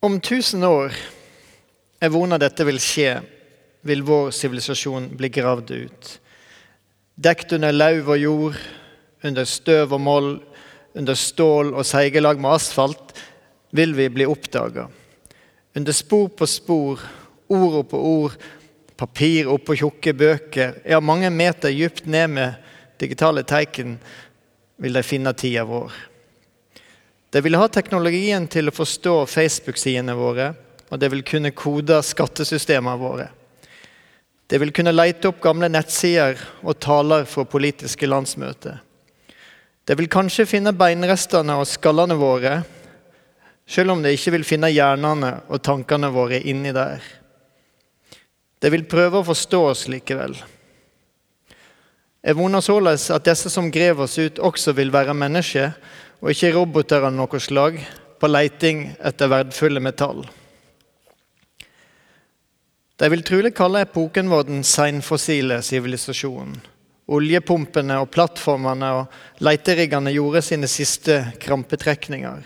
Om tusen år er voner dette vil skje, vil vår sivilisasjon bli gravd ut. Dekt under lauv og jord, under støv og moll, under stål og seigelag med asfalt, vil vi bli oppdaga. Under spor på spor, ord oppå ord, papir oppå tjukke bøker, ja, mange meter dypt ned med digitale teiken, vil de finne tida vår. De vil ha teknologien til å forstå Facebook-sidene våre, og de vil kunne kode skattesystemene våre. De vil kunne leite opp gamle nettsider og taler fra politiske landsmøter. De vil kanskje finne beinrestene og skallene våre, selv om de ikke vil finne hjernene og tankene våre inni der. De vil prøve å forstå oss likevel. Jeg voner således at disse som grev oss ut, også vil være mennesker, og ikke roboter av noe slag, på leiting etter verdfulle metall. De vil trolig kalle epoken vår den seinfossile sivilisasjonen. Oljepumpene og plattformene og leteriggene gjorde sine siste krampetrekninger.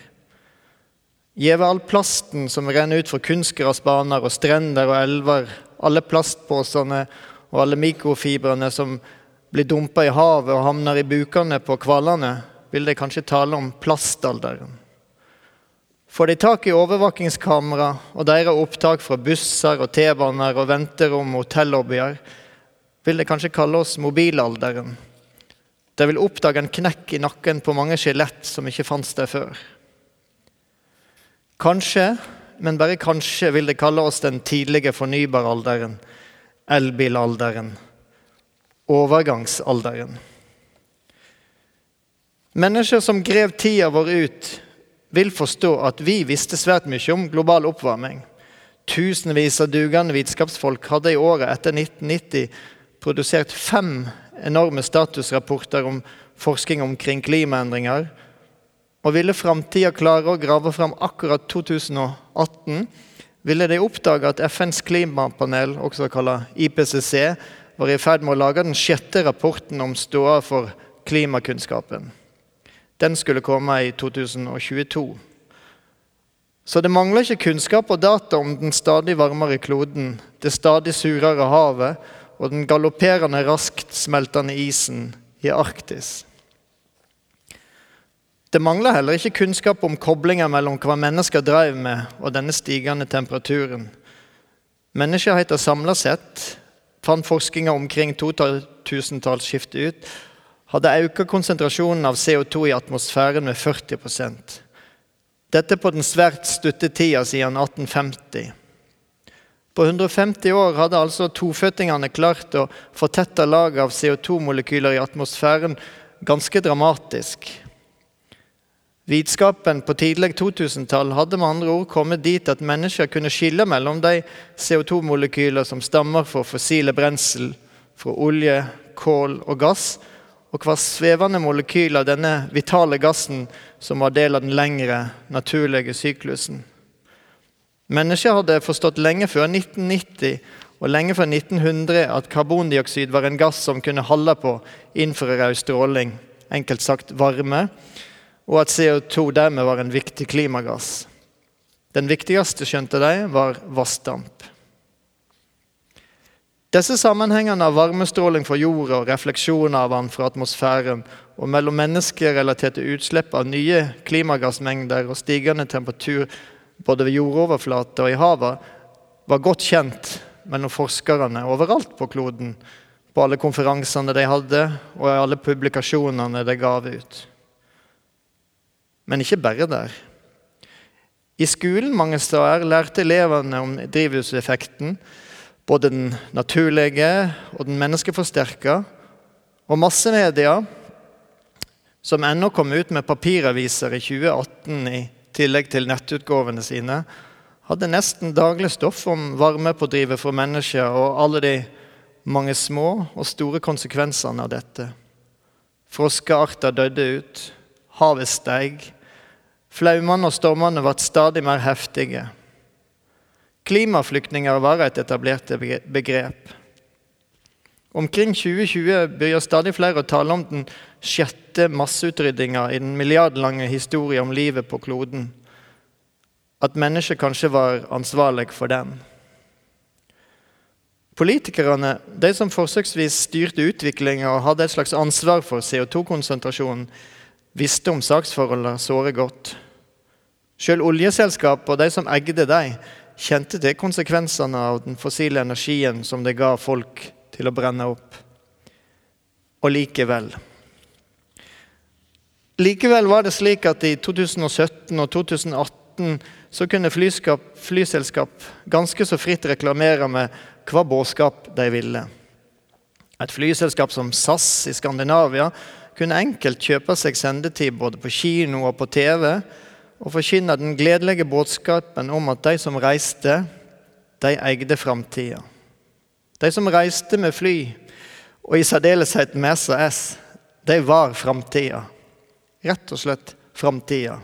Gjeve all plasten som renner ut fra kunstgressbaner og strender og elver, alle plastposene og alle mikrofibrene som blir dumpa i havet og havner i bukene på hvalene, vil de kanskje tale om plastalderen. Får de tak i overvåkingskamera og deres opptak fra busser og T-baner og venterom og hotellobbyer, vil de kanskje kalle oss mobilalderen. De vil oppdage en knekk i nakken på mange skjelett som ikke fantes der før. Kanskje, men bare kanskje, vil de kalle oss den tidlige fornybaralderen, elbilalderen, overgangsalderen. Mennesker som grev tida vår ut, vil forstå at vi visste svært mye om global oppvarming. Tusenvis av dugende vitenskapsfolk hadde i året etter 1990 produsert fem enorme statusrapporter om forskning omkring klimaendringer. Og ville framtida klare å grave fram akkurat 2018, ville de oppdage at FNs klimapanel, også kalt IPCC, var i ferd med å lage den sjette rapporten om ståa for klimakunnskapen. Den skulle komme i 2022. Så det mangler ikke kunnskap og data om den stadig varmere kloden, det stadig surere havet og den galopperende, raskt smeltende isen i Arktis. Det mangler heller ikke kunnskap om koblinger mellom hva mennesker drev med, og denne stigende temperaturen. Menneskeheten samla sett fant forskninga omkring 2000-tallsskiftet ut hadde økt konsentrasjonen av CO2 i atmosfæren med 40% Dette på den svært stutte tida siden 1850. På 150 år hadde altså toføttingene klart å fortette laget av CO2-molekyler i atmosfæren ganske dramatisk. Vitenskapen på tidlig 2000-tall hadde med andre ord kommet dit at mennesker kunne skille mellom de CO2-molekyler som stammer fra fossile brensel, fra olje, kål og gass, og hva svevende molekyl av denne vitale gassen som var del av den lengre, naturlige syklusen. Mennesker hadde forstått lenge før 1990 og lenge før 1900 at karbondioksid var en gass som kunne holde på infrarød stråling, enkelt sagt varme, og at CO2 dermed var en viktig klimagass. Den viktigste, skjønte de, var vassdamp. Disse sammenhengene av varmestråling fra jorda og refleksjoner av den fra atmosfæren og mellom menneskerelaterte utslipp av nye klimagassmengder og stigende temperatur både ved jordoverflate og i havet, var godt kjent mellom forskerne overalt på kloden, på alle konferansene de hadde, og i alle publikasjonene de gav ut. Men ikke bare der. I skolen mange steder lærte elevene om drivhuseffekten, både den naturlige og den menneskeforsterka. Og massemedia, som ennå kom ut med papiraviser i 2018 i tillegg til nettutgavene sine, hadde nesten daglig stoff om varmepådrivet for mennesker og alle de mange små og store konsekvensene av dette. Froskearter døde ut, havet steig, flaumene og stormene ble stadig mer heftige. Klimaflyktninger var et etablert begrep. Omkring 2020 begynner stadig flere å tale om den sjette masseutrydninga i den milliardlange historien om livet på kloden. at mennesket kanskje var ansvarlig for den. Politikerne, de som forsøksvis styrte utviklinga og hadde et slags ansvar for CO2-konsentrasjonen, visste om saksforholdene såre godt. Selv oljeselskapet og de som eide dem, kjente til konsekvensene av den fossile energien som det ga folk til å brenne opp. Og likevel Likevel var det slik at i 2017 og 2018 så kunne flyselskap ganske så fritt reklamere med hva budskap de ville. Et flyselskap som SAS i Skandinavia kunne enkelt kjøpe seg sendetid både på kino og på TV, og forkynne den gledelige budskapen om at de som reiste, de eide framtida. De som reiste med fly, og i særdeleshet med SAS, de var framtida. Rett og slett framtida.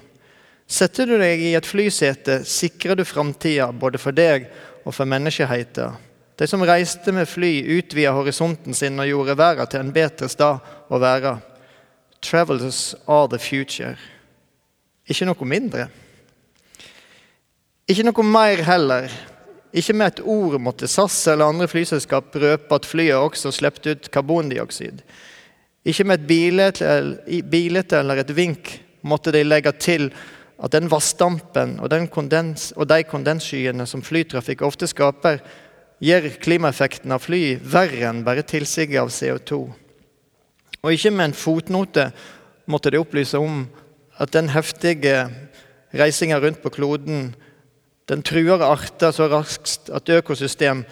Setter du deg i et flysete, sikrer du framtida både for deg og for menneskeheten. De som reiste med fly, utvida horisonten sin og gjorde verden til en bedre sted å være. Travelers are the future. Ikke noe mindre. Ikke noe mer heller. Ikke med et ord måtte SAS eller andre flyselskap røpe at flyet også slippte ut karbondioksid. Ikke med et bilete eller et vink måtte de legge til at den vassdampen og, den kondens, og de kondensskyene som flytrafikk ofte skaper, gjør klimaeffekten av fly verre enn bare tilsiget av CO2. Og ikke med en fotnote måtte de opplyse om at den heftige reisinga rundt på kloden den truer arter så raskt at økosystem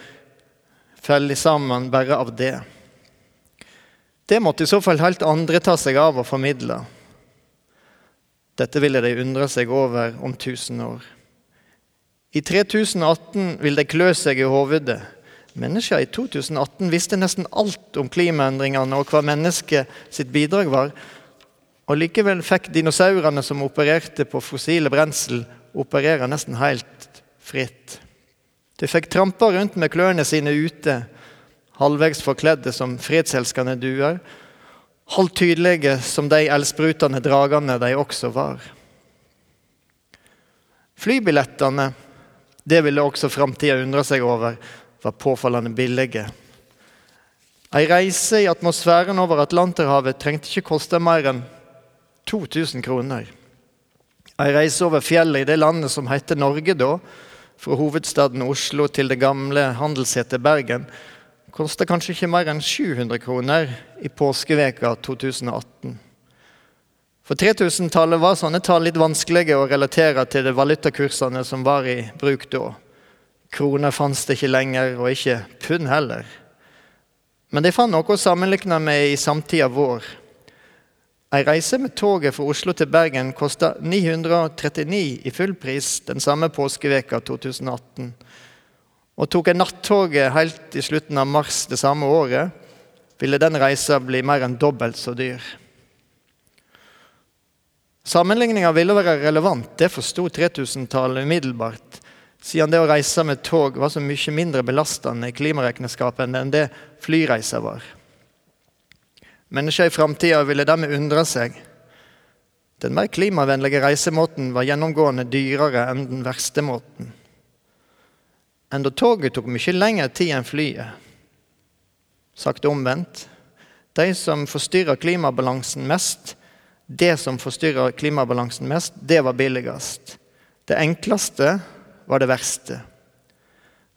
faller sammen bare av det. Det måtte i så fall helt andre ta seg av og formidle. Dette ville de undre seg over om 1000 år. I 3018 vil de klø seg i hovedet. Mennesker i 2018 visste nesten alt om klimaendringene og hva mennesket sitt bidrag var. Og Likevel fikk dinosaurene som opererte på fossile brensel, operere nesten helt fritt. De fikk trampa rundt med klørne sine ute halvveis forkledde som fredselskende duer, halvtydelige som de eldsprutende dragene de også var. Flybillettene, det ville også framtida undre seg over, var påfallende billige. Ei reise i atmosfæren over Atlanterhavet trengte ikke koste mer enn 2000 kroner. Ei reise over fjellet i det landet som heter Norge da, fra hovedstaden Oslo til det gamle handelssetet Bergen, kosta kanskje ikke mer enn 700 kroner i påskeveka 2018. For 3000-tallet var sånne tall litt vanskelige å relatere til de valutakursene som var i bruk da. Kroner fantes det ikke lenger, og ikke pund heller. Men de fant noe å sammenligne med i samtida vår. Ei reise med toget fra Oslo til Bergen kosta 939 i full pris den samme påskeveka 2018. Og tok jeg nattoget helt i slutten av mars det samme året, ville den reisa bli mer enn dobbelt så dyr. Sammenligninga ville være relevant, det forsto 3000-tallet umiddelbart, siden det å reise med tog var så mye mindre belastende i klimaregnskapet enn det flyreiser var. Mennesker i framtida ville dermed undre seg. Den mer klimavennlige reisemåten var gjennomgående dyrere enn den verste måten enda toget tok mye lengre tid enn flyet. Sagt omvendt de som forstyrrer klimabalansen mest, det som forstyrrer klimabalansen mest, det var billigst. Det enkleste var det verste.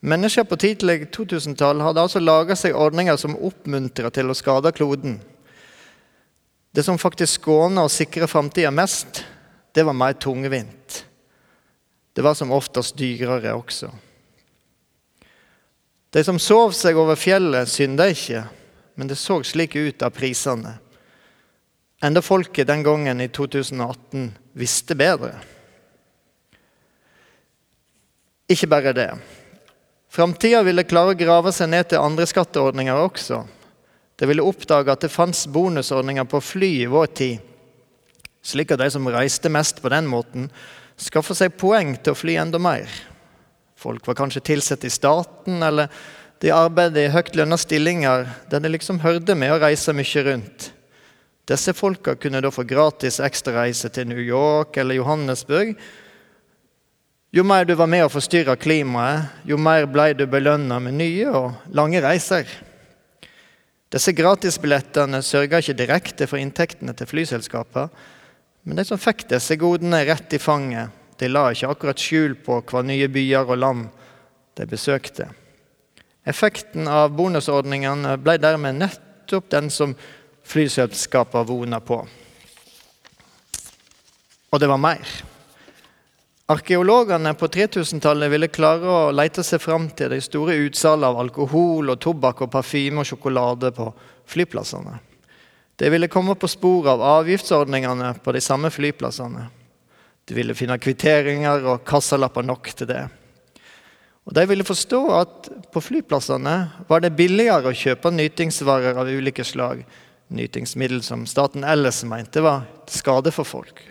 Mennesker på tidlig 2000-tall hadde altså laga seg ordninger som oppmuntrer til å skade kloden. Det som faktisk skåner og sikrer framtida mest, det var mer tungvint. Det var som oftest dyrere også. De som sov seg over fjellet, synda ikke, men det så slik ut av prisene. Enda folket den gangen i 2018 visste bedre. Ikke bare det. Framtida ville klare å grave seg ned til andre skatteordninger også. De ville oppdage at det fantes bonusordninger på fly i vår tid, slik at de som reiste mest på den måten, skaffa seg poeng til å fly enda mer. Folk var kanskje tilsatt i staten, eller de arbeidet i høyt lønna stillinger der de liksom hørte med å reise mye rundt. Disse folka kunne da få gratis ekstrareise til New York eller Johannesburg. Jo mer du var med å forstyrre klimaet, jo mer ble du belønna med nye og lange reiser. Disse gratisbillettene sørga ikke direkte for inntektene til flyselskapene, men de som fikk disse godene rett i fanget, de la ikke akkurat skjul på hva nye byer og land de besøkte. Effekten av bonusordningene ble dermed nettopp den som flyselskapene vona på. Og det var mer. Arkeologene på 3000-tallet ville klare å lete seg fram til de store utsalgene av alkohol, og tobakk, og parfyme og sjokolade på flyplassene. De ville komme på spor av avgiftsordningene på de samme flyplassene. De ville finne kvitteringer og kassalapper nok til det. Og De ville forstå at på flyplassene var det billigere å kjøpe nytingsvarer av ulike slag. Nytingsmiddel som staten ellers mente var skade for folk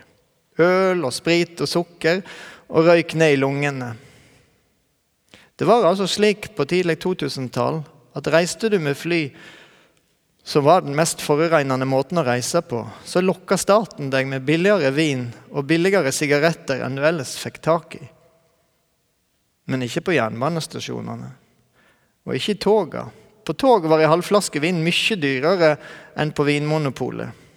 øl og sprit og sukker og røyk ned i lungene. Det var altså slik på tidlig 2000-tall at reiste du med fly, som var den mest forurensende måten å reise på, så lokka staten deg med billigere vin og billigere sigaretter enn du ellers fikk tak i. Men ikke på jernbanestasjonene, og ikke i toga. På tog var ei halvflaske vin mye dyrere enn på Vinmonopolet.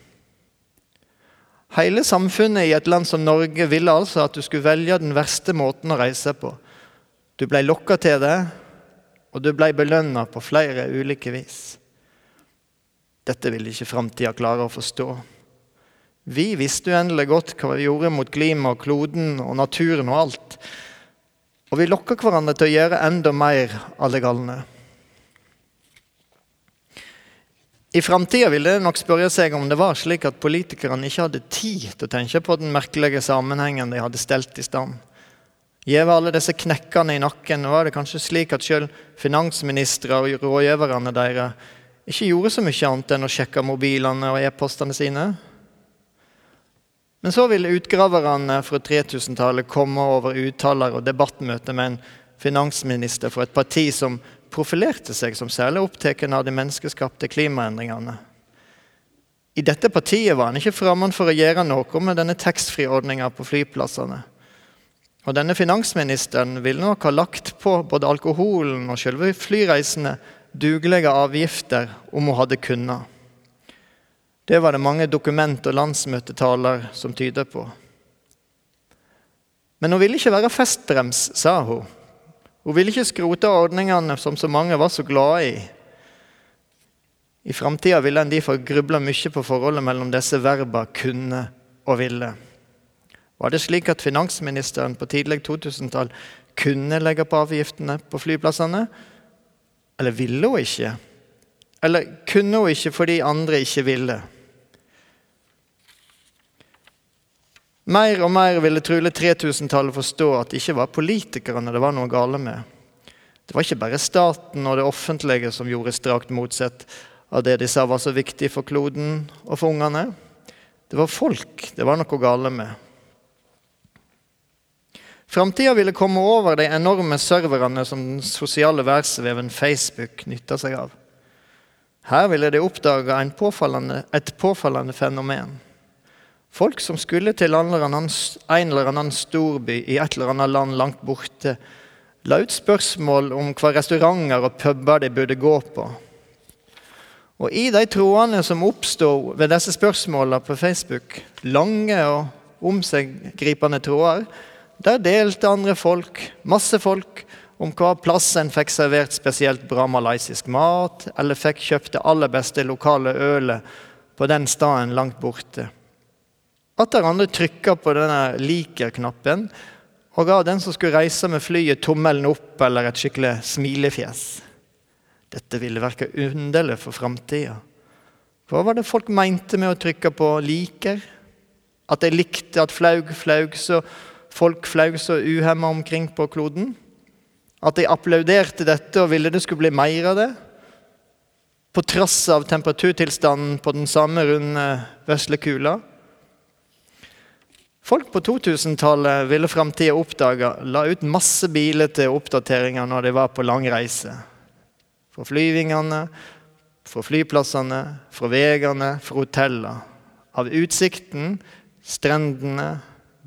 Hele samfunnet i et land som Norge ville altså at du skulle velge den verste måten å reise på. Du ble lokka til det, og du ble belønna på flere ulike vis. Dette ville ikke framtida klare å forstå. Vi visste uendelig godt hva vi gjorde mot klimaet og kloden og naturen og alt. Og vi lokka hverandre til å gjøre enda mer av det galne. I framtida ville det nok spørre seg om det var slik at politikerne ikke hadde tid til å tenke på den merkelige sammenhengen de hadde stelt i stand. Gjeve alle disse knekkene i nakken var det kanskje slik at sjøl finansministre og rådgiverne deres ikke gjorde så mye annet enn å sjekke mobilene og e-postene sine. Men så ville utgraverne fra 3000-tallet komme over uttaler og debattmøter med en finansminister fra et parti som profilerte seg som særlig opptatt av de menneskeskapte klimaendringene. I dette partiet var han ikke fremmed for å gjøre noe med denne taxfree-ordninga på flyplassene. Og denne finansministeren ville nok ha lagt på både alkoholen og selve flyreisene dugelige avgifter om hun hadde kunnet. Det var det mange dokument og landsmøtetaler som tyder på. Men hun ville ikke være festbrems, sa hun. Hun ville ikke skrote ordningene som så mange var så glade i. I framtida ville en derfor gruble mye på forholdet mellom disse verba 'kunne' og 'ville'. Var det slik at finansministeren på tidlig 2000-tall kunne legge på avgiftene på flyplassene? Eller ville hun ikke? Eller kunne hun ikke fordi andre ikke ville? Mer og mer ville trolig 3000-tallet forstå at det ikke var politikerne det var noe gale med. Det var ikke bare staten og det offentlige som gjorde strakt motsett av det de sa var så viktig for kloden og for ungene. Det var folk det var noe gale med. Framtida ville komme over de enorme serverne som den sosiale verdensveven Facebook nytta seg av. Her ville de oppdage et påfallende fenomen. Folk som skulle til en eller annen storby i et eller annet land langt borte, la ut spørsmål om hva restauranter og puber de burde gå på. Og I de trådene som oppstod ved disse spørsmålene på Facebook, lange og omseggripende tråder, der delte andre folk, masse folk, om hva plass en fikk servert spesielt bra malaysisk mat, eller fikk kjøpt det aller beste lokale ølet på den staden langt borte. Atter andre trykka på denne liker-knappen og ga den som skulle reise med flyet, tommelen opp eller et skikkelig smilefjes. Dette ville virke underlig for framtida. Hva var det folk mente med å trykke på 'liker'? At de likte at flaug flaug så folk flaug så uhemma omkring på kloden? At de applauderte dette og ville det skulle bli mer av det? På trass av temperaturtilstanden på den samme runde vesle kula? Folk på 2000-tallet ville framtida oppdage la ut masse biler til oppdateringer når de var på lang reise. Fra flyvingene, fra flyplassene, fra veiene, fra hotellene. Av utsikten, strendene,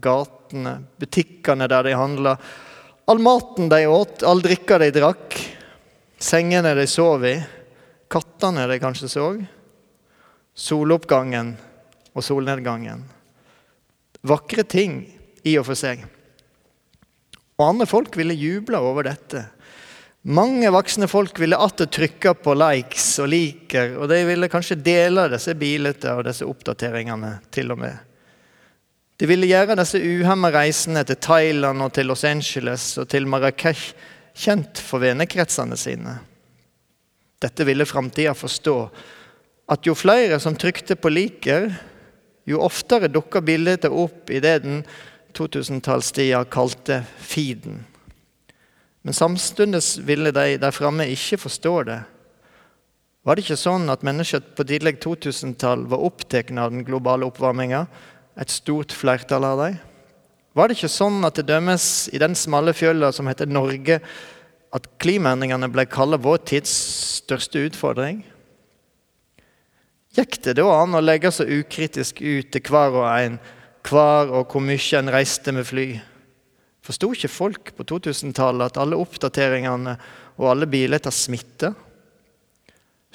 gatene, butikkene der de handla, all maten de åt, all drikka de drakk, sengene de sov i, kattene de kanskje så, soloppgangen og solnedgangen. Vakre ting i og for seg. Og andre folk ville juble over dette. Mange voksne folk ville atter trykke på likes og liker, og de ville kanskje dele disse bilene og disse oppdateringene til og med. De ville gjøre disse uhemma reisene til Thailand og til Los Angeles og til Marrakech kjent for vennekretsene sine. Dette ville framtida forstå, at jo flere som trykte på liker, jo oftere dukker bildet opp i det den 2000-tallstida kalte feeden. Men samtidig ville de der framme ikke forstå det. Var det ikke sånn at mennesker på tidlig 2000-tall var opptatt av den globale oppvarminga? Et stort flertall av dem? Var det ikke sånn at det dømmes i den smale fjøla som heter Norge, at klimaendringene ble kalt vår tids største utfordring? Gikk det da an å legge så ukritisk ut til hver og en hver og hvor mye en reiste med fly? Forsto ikke folk på 2000-tallet at alle oppdateringene og alle billetter smitte?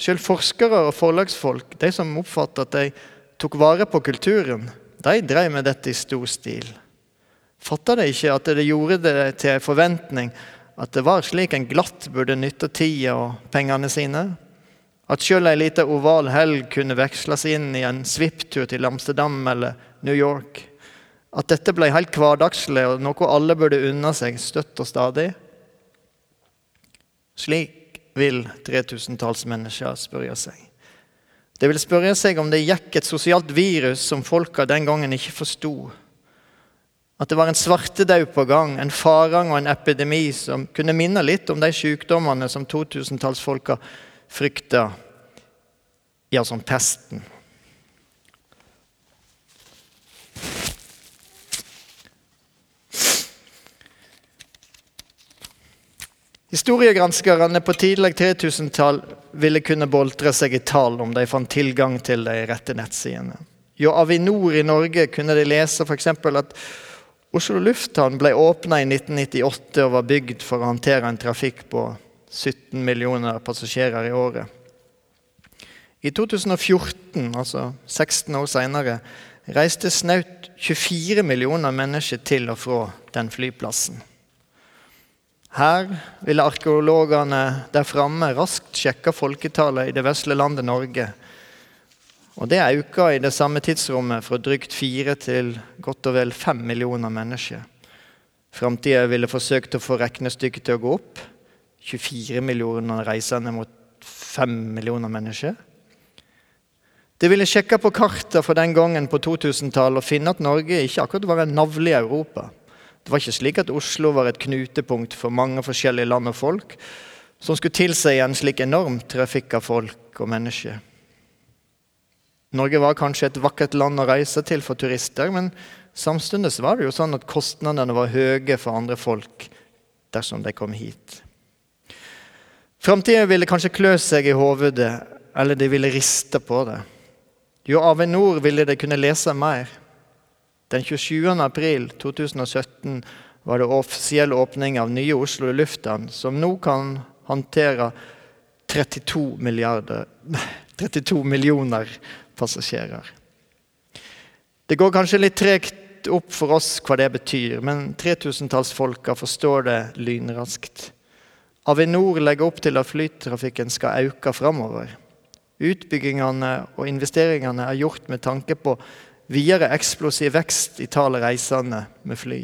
Selv forskere og forlagsfolk, de som oppfattet at de tok vare på kulturen, de drev med dette i stor stil. Fatta de ikke at det gjorde det til en forventning at det var slik en glatt burde nytte tida og pengene sine? At sjøl ei lita oval helg kunne veksles inn i en svipptur til Amsterdam eller New York? At dette ble helt hverdagslig og noe alle burde unne seg støtt og stadig? Slik vil 3000-talls mennesker spørre seg. De vil spørre seg om det gikk et sosialt virus som folka den gangen ikke forsto. At det var en svartedaud på gang, en farang og en epidemi som kunne minne litt om de sykdommene som 2000-tallsfolka frykta, ja, som pesten. Historiegranskerne på tidlig 3000-tall ville kunne boltre seg i tall om de fant tilgang til de rette nettsidene. Jo Avinor i Norge kunne de lese f.eks. at Oslo lufthavn ble åpna i 1998 og var bygd for å håndtere en trafikk på 17 millioner passasjerer i året. I 2014, altså 16 år senere, reiste snaut 24 millioner mennesker til og fra den flyplassen. Her ville arkeologene der framme raskt sjekke folketallet i det vesle landet Norge. Og Det økte i det samme tidsrommet fra drygt fire til godt og vel fem millioner mennesker. Framtida ville forsøkt å få regnestykket til å gå opp. 24 millioner reisende mot 5 millioner mennesker. De ville sjekke på kartet for den gangen på 2000-tallet og finne at Norge ikke akkurat var en navle i Europa. Det var ikke slik at Oslo var et knutepunkt for mange forskjellige land og folk, som skulle tilsi en slik enorm trafikk av folk og mennesker. Norge var kanskje et vakkert land å reise til for turister, men samtidig var det jo sånn at kostnadene var høye for andre folk dersom de kom hit. Framtida ville kanskje klø seg i hodet, eller de ville riste på det. Jo Avinor ville de kunne lese mer. Den 27. april 2017 var det offisiell åpning av nye Oslo lufthavn, som nå kan håndtere 32, 32 millioner passasjerer. Det går kanskje litt tregt opp for oss hva det betyr, men 3000-tallsfolka forstår det lynraskt. Avinor legger opp til at flytrafikken skal øke framover. Utbyggingene og investeringene er gjort med tanke på videre eksplosiv vekst i tallet reisende med fly.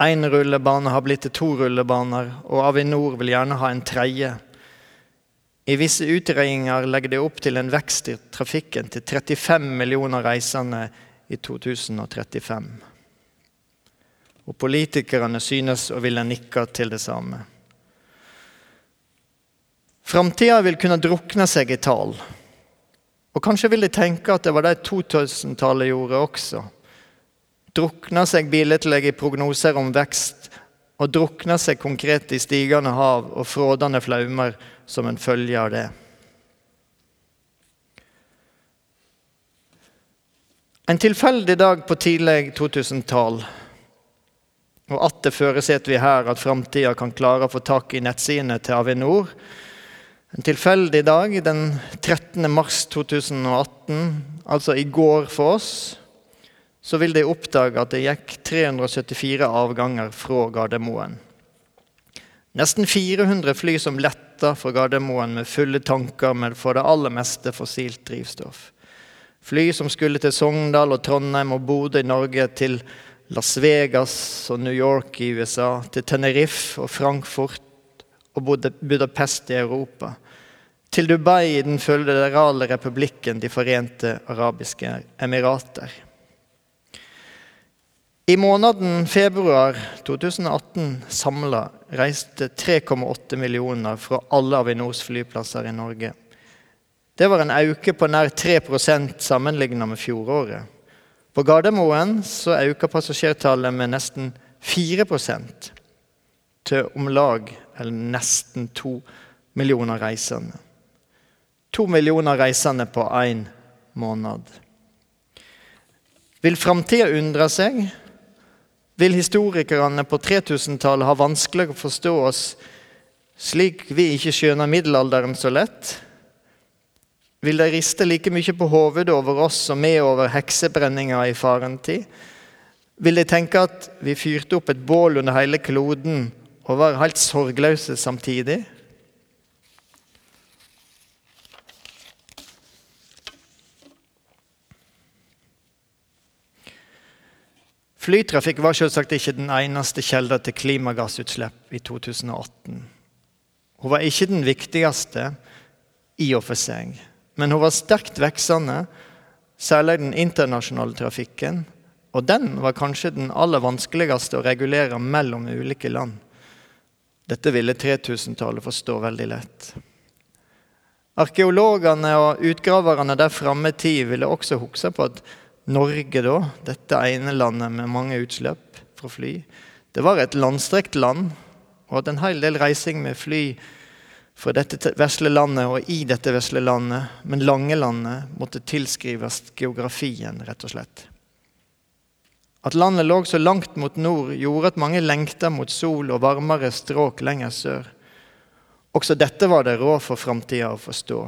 Én rullebane har blitt til to rullebaner, og Avinor vil gjerne ha en tredje. I visse utregninger legger de opp til en vekst i trafikken til 35 millioner reisende i 2035. Og politikerne synes å ville nikke til det samme. Framtida vil kunne drukne seg i tall. Og kanskje vil de tenke at det var det 2000-tallet gjorde også. Drukna seg billedlig i prognoser om vekst, og drukna seg konkret i stigende hav og frådende flaumer som en følge av det. En tilfeldig dag på tidlig 2000-tall, og at det føresetter vi her at framtida kan klare å få tak i nettsidene til Avinor. En tilfeldig dag den 13. mars 2018, altså i går for oss, så vil de oppdage at det gikk 374 avganger fra Gardermoen. Nesten 400 fly som letta fra Gardermoen med fulle tanker med for det aller meste fossilt drivstoff. Fly som skulle til Sogndal og Trondheim og Bodø i Norge, til Las Vegas og New York i USA, til Tenerife og Frankfurt og Budapest i Europa. Til Dubai i den føderale republikken De forente arabiske emirater. I måneden februar 2018 samla reiste 3,8 millioner fra alle Avinors flyplasser i Norge. Det var en auke på nær 3% sammenlignet med fjoråret. På Gardermoen så øker passasjertallet med nesten 4 til om lag, eller nesten, to millioner reisende. To millioner reisende på én måned. Vil framtida undre seg? vil historikerne på 3000-tallet ha vanskelig å forstå oss slik vi ikke skjønner middelalderen så lett? Vil de riste like mye på hodet over oss som vi over heksebrenninga i faren tid? Vil de tenke at vi fyrte opp et bål under hele kloden og var helt sorgløse samtidig? Flytrafikk var selvsagt ikke den eneste kilda til klimagassutslipp i 2018. Hun var ikke den viktigste i og for seg, men hun var sterkt veksende, særlig den internasjonale trafikken. Og den var kanskje den aller vanskeligste å regulere mellom ulike land. Dette ville 3000-tallet forstå veldig lett. Arkeologene og utgraverne der framme i tid ville også huske på at Norge, da, dette ene landet med mange utslipp fra fly, det var et landstrekt land, og at en hel del reising med fly fra dette vesle landet og i dette vesle landet, men lange landet, måtte tilskrives geografien, rett og slett. At landet lå så langt mot nord, gjorde at mange lengta mot sol og varmere stråk lenger sør. Også dette var det råd for framtida å forstå.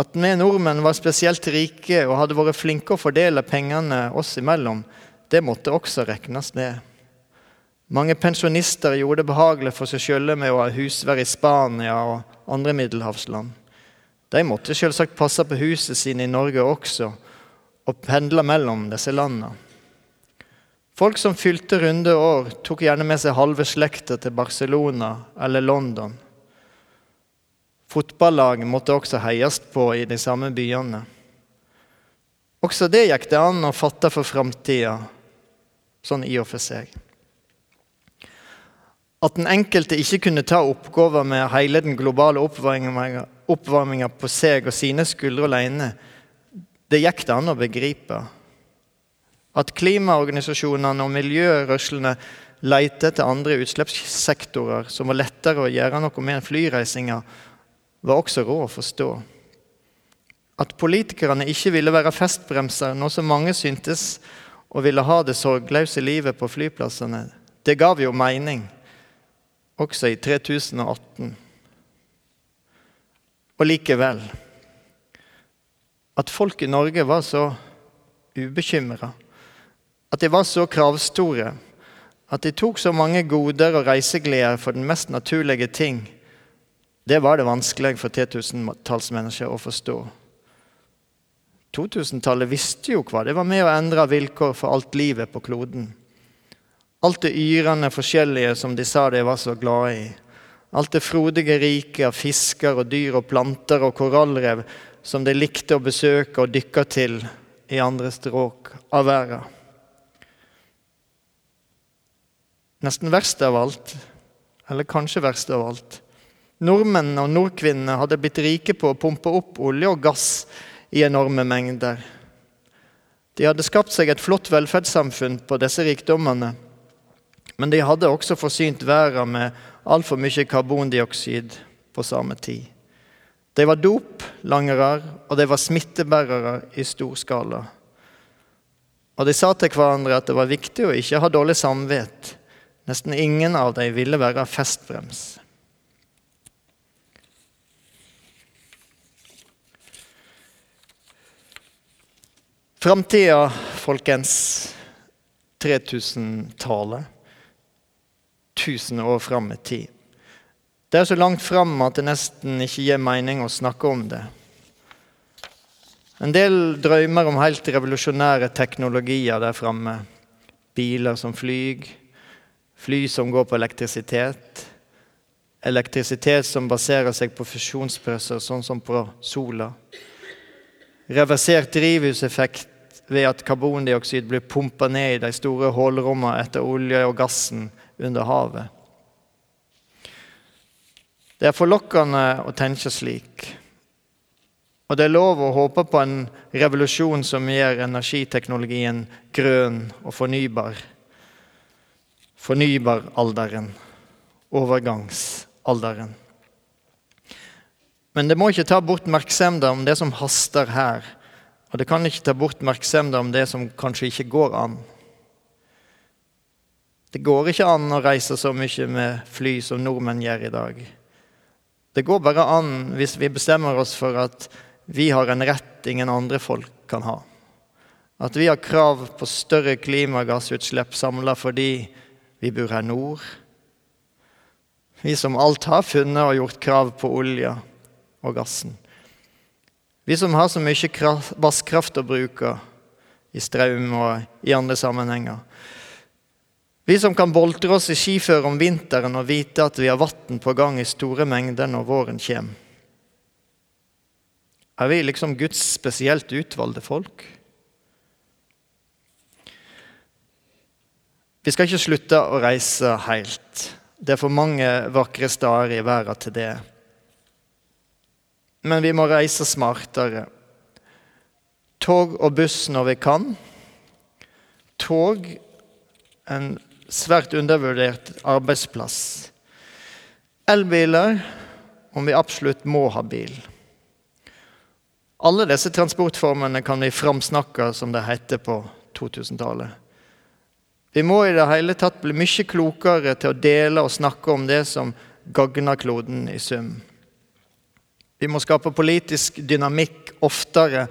At vi nordmenn var spesielt rike og hadde vært flinke å fordele pengene oss imellom, det måtte også regnes med. Mange pensjonister gjorde det behagelig for seg sjøle med å ha husvær i Spania og andre middelhavsland. De måtte selvsagt passe på huset sine i Norge også, og pendle mellom disse landene. Folk som fylte runde år, tok gjerne med seg halve slekta til Barcelona eller London. Fotballag måtte også heies på i de samme byene. Også det gikk det an å fatte for framtida, sånn i og for seg. At den enkelte ikke kunne ta oppgaven med hele den globale oppvarminga på seg og sine skuldre alene, det gikk det an å begripe. At klimaorganisasjonene og miljørørslene leter etter andre utslippssektorer som var lettere å gjøre noe med enn flyreisinga, var også råd å forstå. At politikerne ikke ville være festbremser, noe som mange syntes, og ville ha det sorgløse livet på flyplassene, det gav jo mening, også i 3018. Og likevel At folk i Norge var så ubekymra, at de var så kravstore, at de tok så mange goder og reisegleder for den mest naturlige ting, det var det vanskelig for 3000-tallsmennesker å forstå. 2000-tallet visste jo hva det var med å endre vilkår for alt livet på kloden. Alt det yrende forskjellige som de sa de var så glade i. Alt det frodige riket av fisker og dyr og planter og korallrev som de likte å besøke og dykke til i andre stråk av verden. Nesten verst av alt, eller kanskje verst av alt, Nordmennene og nordkvinnene hadde blitt rike på å pumpe opp olje og gass i enorme mengder. De hadde skapt seg et flott velferdssamfunn på disse rikdommene. Men de hadde også forsynt verden med altfor mye karbondioksid på samme tid. De var dop, oljelangere, og de var smittebærere i stor skala. Og de sa til hverandre at det var viktig å ikke ha dårlig samvittighet. Nesten ingen av dem ville være festbrems. Framtida, folkens. 3000-tallet. 1000 år fram i tid. Det er så langt fram at det nesten ikke gir mening å snakke om det. En del drømmer om helt revolusjonære teknologier der framme. Biler som flyr, fly som går på elektrisitet. Elektrisitet som baserer seg på fusjonspresser, sånn som på sola. Reversert drivhuseffekt ved at karbondioksid blir pumpa ned i de store hullrommene etter olje og gassen under havet. Det er forlokkende å tenke slik. Og det er lov å håpe på en revolusjon som gjør energiteknologien grønn og fornybar. Fornybaralderen. Overgangsalderen. Men det må ikke ta bort merksomheten om det som haster her. Og det kan ikke ta bort merksomheten om det som kanskje ikke går an. Det går ikke an å reise så mye med fly som nordmenn gjør i dag. Det går bare an hvis vi bestemmer oss for at vi har en rett ingen andre folk kan ha. At vi har krav på større klimagassutslipp samla fordi vi bor her nord. Vi som alt har funnet og gjort krav på olja og gassen. Vi som har så mye vasskraft å bruke i strøm og i andre sammenhenger. Vi som kan boltre oss i skiføre om vinteren og vite at vi har vann på gang i store mengder når våren kommer. Er vi liksom Guds spesielt utvalgte folk? Vi skal ikke slutte å reise helt. Det er for mange vakre steder i verden til det. Men vi må reise smartere. Tog og buss når vi kan. Tog en svært undervurdert arbeidsplass. Elbiler om vi absolutt må ha bil. Alle disse transportformene kan vi framsnakke, som det heter på 2000-tallet. Vi må i det hele tatt bli mye klokere til å dele og snakke om det som gagner kloden i sum. Vi må skape politisk dynamikk oftere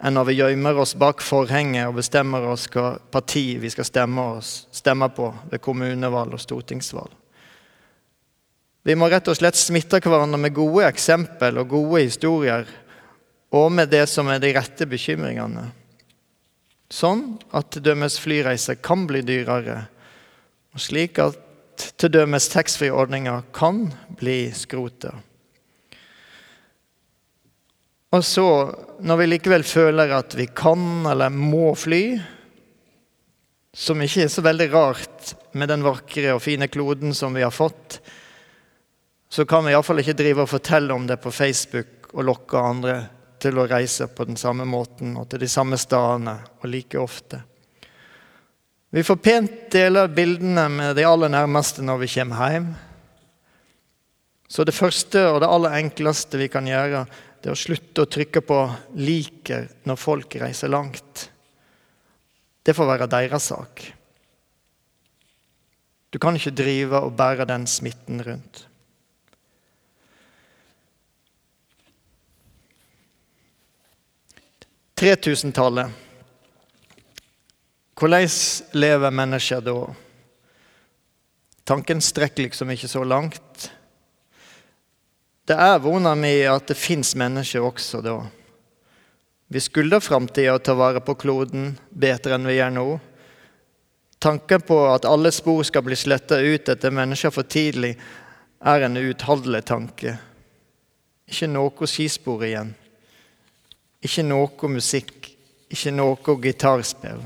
enn når vi gjemmer oss bak forhenget og bestemmer oss hva parti vi skal stemme, oss, stemme på ved kommunevalg og stortingsvalg. Vi må rett og slett smitte hverandre med gode eksempel og gode historier, og med det som er de rette bekymringene. Sånn at til dømes flyreiser kan bli dyrere, og slik at til dømes taxfree-ordninga kan bli skrotet. Og så, når vi likevel føler at vi kan eller må fly, som ikke er så veldig rart med den vakre og fine kloden som vi har fått, så kan vi iallfall ikke drive og fortelle om det på Facebook og lokke andre til å reise på den samme måten og til de samme stedene og like ofte. Vi får pent dele bildene med de aller nærmeste når vi kommer hjem. Så det første og det aller enkleste vi kan gjøre, det å slutte å trykke på 'liker' når folk reiser langt. Det får være deres sak. Du kan ikke drive og bære den smitten rundt. Tretusentallet. Hvordan lever mennesker da? Tanken strekker liksom ikke så langt. Det er vona mi at det fins mennesker også da. Vi skylder framtida å ta vare på kloden bedre enn vi gjør nå. Tanken på at alle spor skal bli sletta ut etter mennesker for tidlig, er en uutholdelig tanke. Ikke noe skispor igjen. Ikke noe musikk. Ikke noe gitarspill.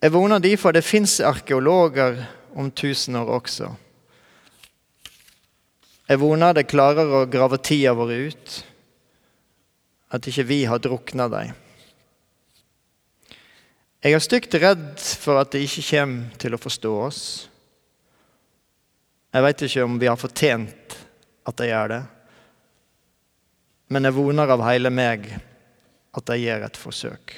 Jeg voner derfor det fins arkeologer om tusen år også. Jeg voner det klarer å grave tida vår ut, at ikke vi har drukna dem. Jeg er stygt redd for at de ikke kommer til å forstå oss. Jeg veit ikke om vi har fortjent at jeg gjør det. Men jeg voner av hele meg at jeg gjør et forsøk.